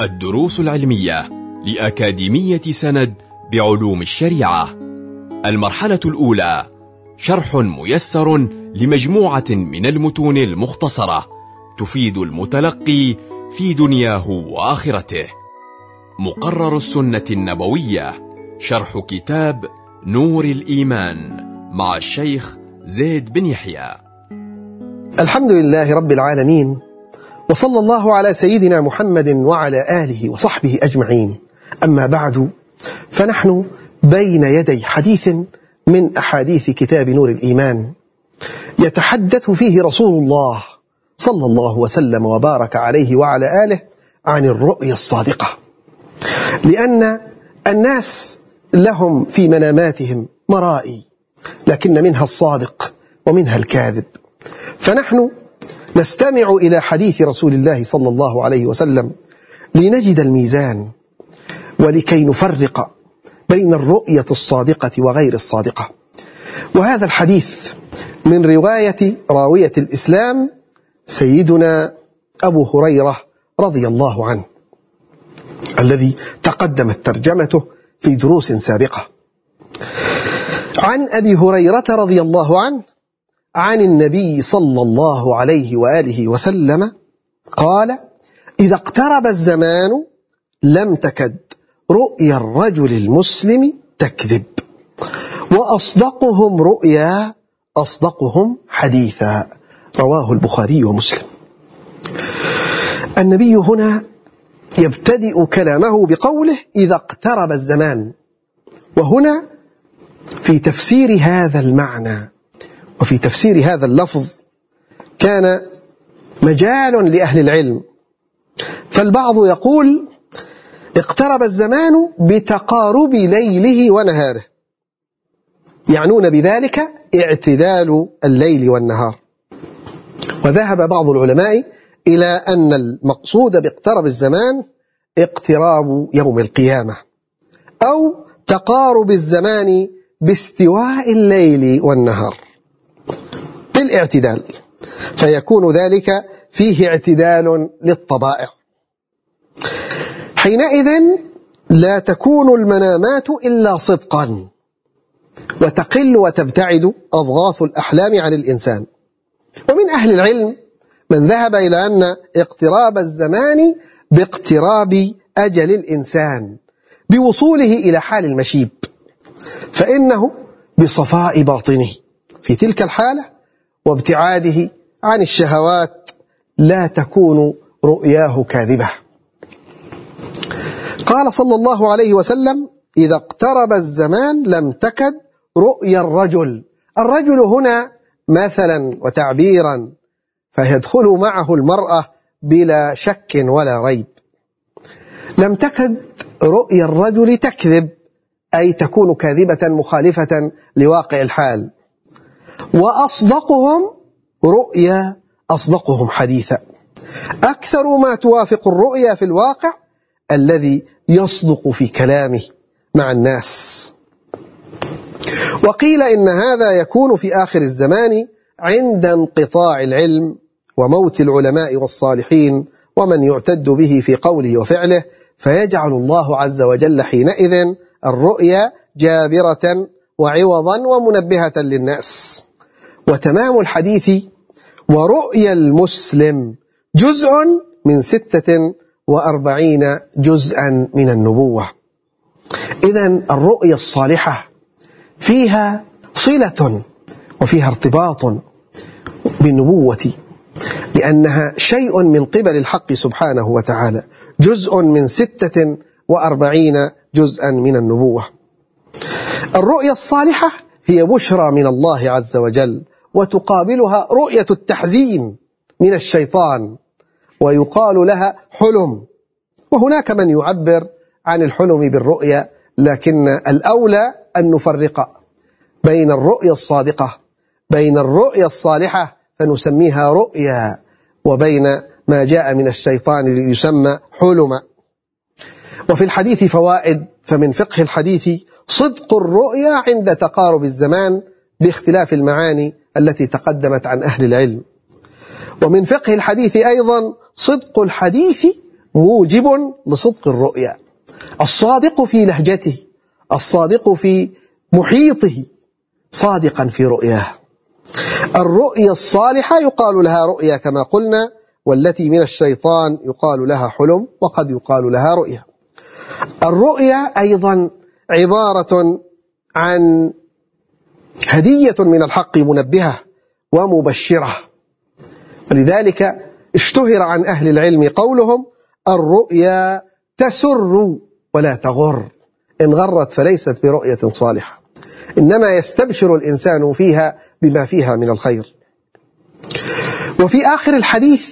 الدروس العلمية لأكاديمية سند بعلوم الشريعة. المرحلة الأولى شرح ميسر لمجموعة من المتون المختصرة تفيد المتلقي في دنياه وآخرته. مقرر السنة النبوية شرح كتاب نور الإيمان مع الشيخ زيد بن يحيى. الحمد لله رب العالمين وصلى الله على سيدنا محمد وعلى آله وصحبه أجمعين. أما بعد فنحن بين يدي حديث من أحاديث كتاب نور الإيمان. يتحدث فيه رسول الله صلى الله وسلم وبارك عليه وعلى آله عن الرؤيا الصادقة. لأن الناس لهم في مناماتهم مرائي لكن منها الصادق ومنها الكاذب. فنحن نستمع إلى حديث رسول الله صلى الله عليه وسلم لنجد الميزان ولكي نفرق بين الرؤية الصادقة وغير الصادقة. وهذا الحديث من رواية راوية الإسلام سيدنا أبو هريرة رضي الله عنه الذي تقدمت ترجمته في دروس سابقة. عن أبي هريرة رضي الله عنه عن النبي صلى الله عليه وآله وسلم قال إذا اقترب الزمان لم تكد رؤيا الرجل المسلم تكذب وأصدقهم رؤيا أصدقهم حديثا. رواه البخاري ومسلم. النبي هنا يبتدئ كلامه بقوله إذا اقترب الزمان. وهنا في تفسير هذا المعنى وفي تفسير هذا اللفظ كان مجال لأهل العلم. فالبعض يقول اقترب الزمان بتقارب ليله ونهاره. يعنون بذلك اعتدال الليل والنهار. وذهب بعض العلماء إلى أن المقصود باقترب الزمان اقتراب يوم القيامة أو تقارب الزمان باستواء الليل والنهار. بالاعتدال فيكون ذلك فيه اعتدال للطبائع. حينئذ لا تكون المنامات إلا صدقا. وتقل وتبتعد أضغاث الأحلام عن الإنسان. ومن أهل العلم من ذهب إلى أن اقتراب الزمان باقتراب أجل الإنسان بوصوله إلى حال المشيب. فإنه بصفاء باطنه. في تلك الحالة وابتعاده عن الشهوات لا تكون رؤياه كاذبة. قال صلى الله عليه وسلم إذا اقترب الزمان لم تكد رؤيا الرجل. الرجل هنا مثلا وتعبيرا فيدخل معه المرأة بلا شك ولا ريب. لم تكد رؤيا الرجل تكذب أي تكون كاذبة مخالفة لواقع الحال. وأصدقهم رؤيا أصدقهم حديثا. أكثر ما توافق الرؤيا في الواقع الذي يصدق في كلامه مع الناس. وقيل إن هذا يكون في آخر الزمان عند انقطاع العلم وموت العلماء والصالحين ومن يعتد به في قوله وفعله فيجعل الله عز وجل حينئذ الرؤيا جابرة وعوضا ومنبهة للناس. وتمام الحديث ورؤيا المسلم جزء من ستة وأربعين جزءا من النبوة. إذا الرؤيا الصالحة فيها صلة وفيها ارتباط بالنبوة لأنها شيء من قبل الحق سبحانه وتعالى جزء من ستة وأربعين جزءا من النبوة. الرؤيا الصالحة هي بشرى من الله عز وجل وتقابلها رؤية التحزين من الشيطان ويقال لها حلم. وهناك من يعبر عن الحلم بالرؤيا لكن الأولى أن نفرق بين الرؤيا الصادقة بين الرؤيا الصالحة فنسميها رؤيا وبين ما جاء من الشيطان ليسمى حلم. وفي الحديث فوائد فمن فقه الحديث صدق الرؤيا عند تقارب الزمان باختلاف المعاني التي تقدمت عن أهل العلم. ومن فقه الحديث أيضا صدق الحديث موجب لصدق الرؤيا. الصادق في لهجته الصادق في محيطه صادقا في رؤياه. الرؤيا الصالحة يقال لها رؤيا كما قلنا والتي من الشيطان يقال لها حلم وقد يقال لها رؤيا. الرؤيا أيضا عبارة عن هدية من الحق منبهة ومبشرة. ولذلك اشتهر عن أهل العلم قولهم الرؤيا تسر ولا تغر. إن غرت فليست برؤية صالحة. إنما يستبشر الإنسان فيها بما فيها من الخير. وفي آخر الحديث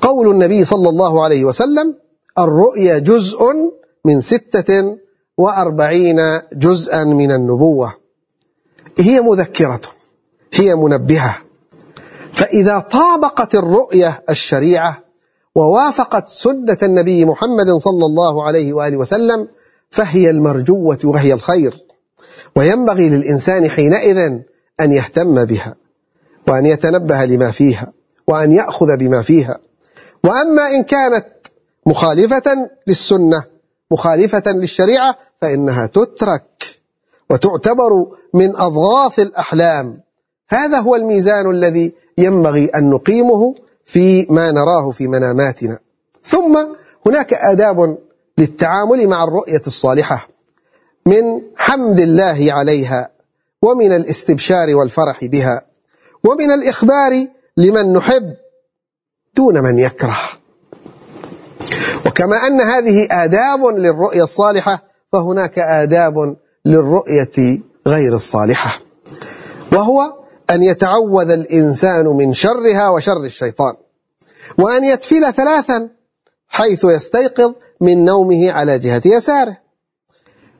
قول النبي صلى الله عليه وسلم الرؤيا جزء من ستة وأربعين جزءا من النبوة. هي مذكرة هي منبهة. فإذا طابقت الرؤية الشريعة ووافقت سنة النبي محمد صلى الله عليه وآله وسلم فهي المرجوة وهي الخير. وينبغي للإنسان حينئذ أن يهتم بها وأن يتنبه لما فيها وأن يأخذ بما فيها. وأما إن كانت مخالفة للسنة مخالفة للشريعة فإنها تترك. وتعتبر من أضغاث الأحلام. هذا هو الميزان الذي ينبغي أن نقيمه في ما نراه في مناماتنا. ثم هناك آداب للتعامل مع الرؤية الصالحة. من حمد الله عليها ومن الاستبشار والفرح بها ومن الإخبار لمن نحب دون من يكره. وكما أن هذه آداب للرؤية الصالحة فهناك آداب للرؤية غير الصالحة. وهو أن يتعوذ الإنسان من شرها وشر الشيطان وأن يتفل ثلاثا حيث يستيقظ من نومه على جهة يساره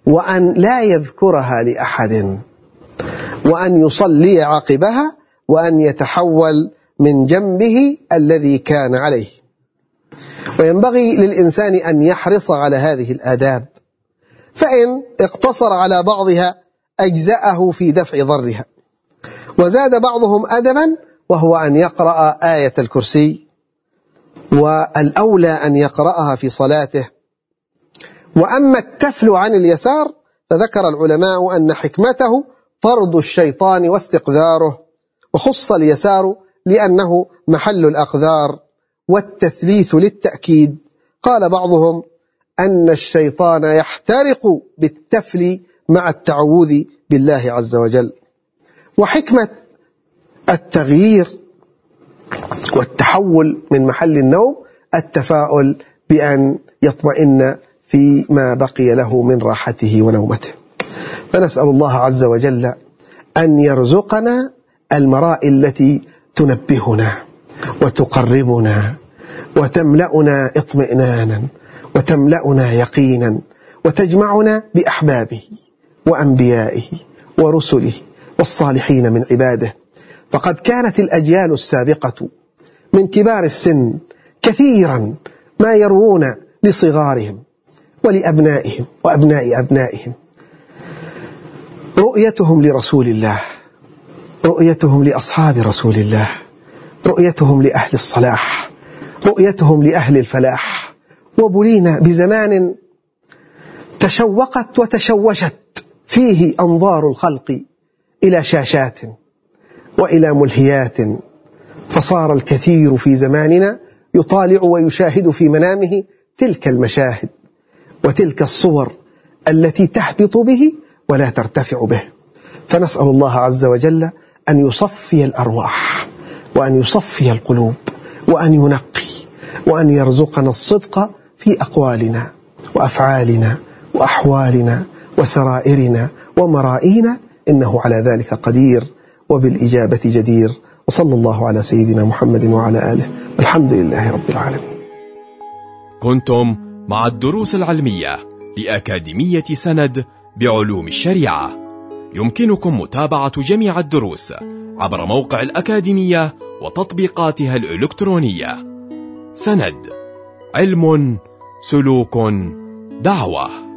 وأن لا يذكرها لأحد وأن يصلي عقبها وأن يتحول من جنبه الذي كان عليه. وينبغي للإنسان أن يحرص على هذه الآداب فإن اقتصر على بعضها أجزأه في دفع ضرها. وزاد بعضهم أدبا وهو أن يقرأ آية الكرسي والأولى أن يقرأها في صلاته. وأما التفل عن اليسار فذكر العلماء أن حكمته طرد الشيطان واستقذاره وخص اليسار لأنه محل الأقذار والتثليث للتأكيد. قال بعضهم أن الشيطان يحترق بالتفل مع التعوذ بالله عز وجل. وحكمة التغيير والتحول من محل النوم التفاؤل بأن يطمئن فيما بقي له من راحته ونومته. فنسأل الله عز وجل أن يرزقنا المرائي التي تنبهنا وتقربنا وتملأنا اطمئنانا وتملأنا يقينا وتجمعنا بأحبابه وأنبيائه ورسله والصالحين من عباده. فقد كانت الأجيال السابقة من كبار السن كثيرا ما يروون لصغارهم ولأبنائهم وأبناء أبنائهم. رؤيتهم لرسول الله رؤيتهم لأصحاب رسول الله رؤيتهم لأهل الصلاح رؤيتهم لأهل الفلاح. وبلينا بزمان تشوقت وتشوشت فيه أنظار الخلق إلى شاشات وإلى ملهيات. فصار الكثير في زماننا يطالع ويشاهد في منامه تلك المشاهد وتلك الصور التي تهبط به ولا ترتفع به. فنسأل الله عز وجل أن يصفي الأرواح وأن يصفي القلوب وأن ينقي وأن يرزقنا الصدق في أقوالنا وأفعالنا وأحوالنا وسرائرنا ومرائينا إنه على ذلك قدير وبالإجابة جدير. وصلى الله على سيدنا محمد وعلى آله. والحمد لله رب العالمين. كنتم مع الدروس العلمية لأكاديمية سند بعلوم الشريعة. يمكنكم متابعة جميع الدروس عبر موقع الأكاديمية وتطبيقاتها الإلكترونية. سند علم سلوك دعوة.